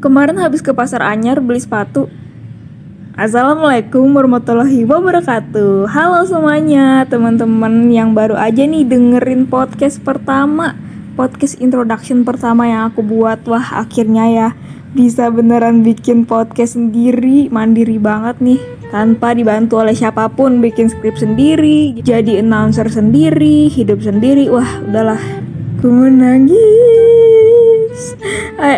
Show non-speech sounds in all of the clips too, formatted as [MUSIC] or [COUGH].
Kemarin habis ke pasar anyar beli sepatu. Assalamualaikum warahmatullahi wabarakatuh. Halo semuanya, teman-teman yang baru aja nih dengerin podcast pertama, podcast introduction pertama yang aku buat. Wah, akhirnya ya bisa beneran bikin podcast sendiri, mandiri banget nih. Tanpa dibantu oleh siapa pun, bikin skrip sendiri, jadi announcer sendiri, hidup sendiri. Wah, udahlah. Ku menangis.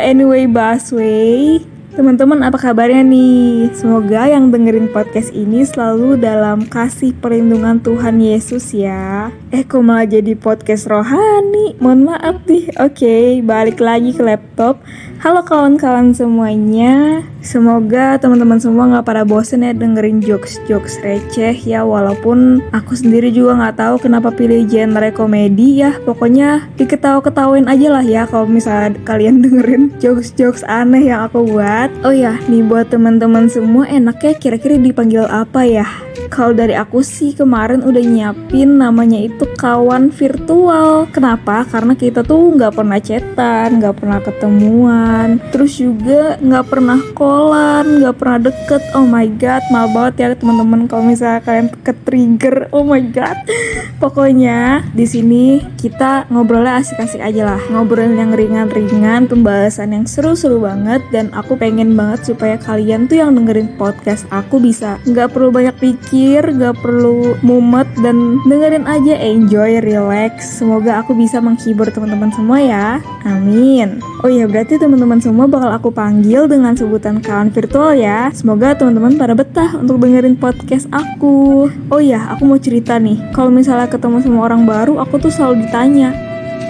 Anyway busway Teman-teman apa kabarnya nih? Semoga yang dengerin podcast ini selalu dalam kasih perlindungan Tuhan Yesus ya. Eh kok malah jadi podcast rohani? Mohon maaf nih. Oke, balik lagi ke laptop. Halo kawan-kawan semuanya. Semoga teman-teman semua nggak pada bosen ya dengerin jokes-jokes receh ya. Walaupun aku sendiri juga nggak tahu kenapa pilih genre komedi ya. Pokoknya diketawa-ketawain aja lah ya kalau misalnya kalian [LAUGHS] dengerin jokes-jokes aneh yang aku buat Oh ya, nih buat teman-teman semua enaknya kira-kira dipanggil apa ya? Kalau dari aku sih kemarin udah nyiapin namanya itu kawan virtual. Kenapa? Karena kita tuh nggak pernah chatan, nggak pernah ketemuan, terus juga nggak pernah kolan, nggak pernah deket. Oh my god, maaf banget ya teman-teman kalau misalnya kalian ke trigger. Oh my god. [LAUGHS] Pokoknya di sini kita ngobrolnya asik-asik aja lah, ngobrol yang ringan-ringan, pembahasan yang seru-seru banget dan aku pengen pengen banget supaya kalian tuh yang dengerin podcast aku bisa nggak perlu banyak pikir, nggak perlu mumet dan dengerin aja enjoy, relax. Semoga aku bisa menghibur teman-teman semua ya. Amin. Oh iya berarti teman-teman semua bakal aku panggil dengan sebutan kawan virtual ya. Semoga teman-teman pada betah untuk dengerin podcast aku. Oh iya, aku mau cerita nih. Kalau misalnya ketemu sama orang baru, aku tuh selalu ditanya,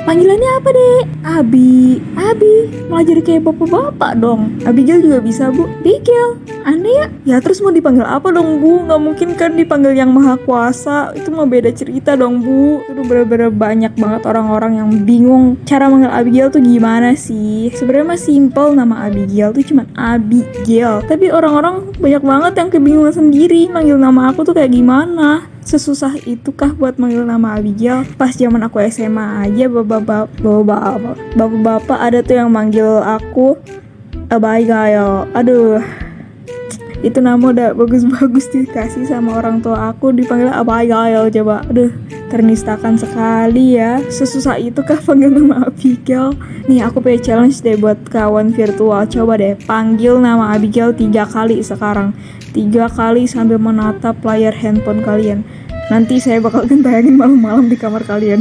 Panggilannya apa deh? Abi, Abi, malah jadi kayak bapak-bapak dong. Abigail juga bisa bu. Bigel, aneh ya? Ya terus mau dipanggil apa dong bu? Gak mungkin kan dipanggil yang maha kuasa. Itu mah beda cerita dong bu. Itu bener-bener banyak banget orang-orang yang bingung cara manggil Abigail tuh gimana sih. Sebenarnya mah simple nama Abigail tuh cuma Abigail. Tapi orang-orang banyak banget yang kebingungan sendiri manggil nama aku tuh kayak gimana sesusah itukah buat manggil nama Abigail? Pas zaman aku SMA aja bapak-bapak bapak-bapak ada tuh yang manggil aku Abigail. Aduh. Itu nama udah bagus-bagus dikasih sama orang tua aku dipanggil Abigail coba. Aduh ternistakan sekali ya sesusah itu kah [LAUGHS] panggil nama Abigail nih aku punya challenge deh buat kawan virtual coba deh panggil nama Abigail tiga kali sekarang tiga kali sambil menatap layar handphone kalian. Nanti saya bakal gentayangin malam-malam di kamar kalian.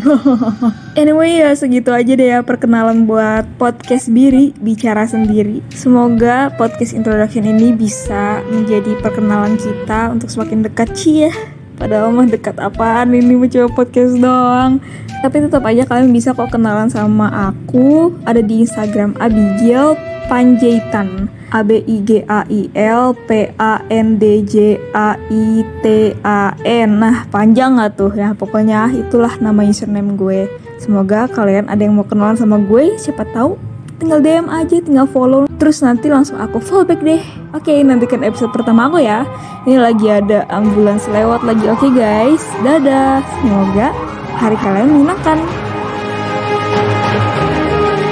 [LAUGHS] anyway ya segitu aja deh ya perkenalan buat podcast Biri bicara sendiri. Semoga podcast introduction ini bisa menjadi perkenalan kita untuk semakin dekat sih ya. Padahal mah dekat apaan ini mencoba podcast doang. Tapi tetap aja kalian bisa kok kenalan sama aku. Ada di Instagram Abigail Panjaitan A B I G A I L P A N D J A I T A N. Nah, panjang nggak tuh ya? Pokoknya itulah nama username gue. Semoga kalian ada yang mau kenalan sama gue, siapa tahu tinggal DM aja, tinggal follow. Terus nanti langsung aku follow back deh. Oke, nantikan episode pertama aku ya. Ini lagi ada ambulans lewat lagi. Oke guys, dadah. Semoga hari kalian menyenangkan.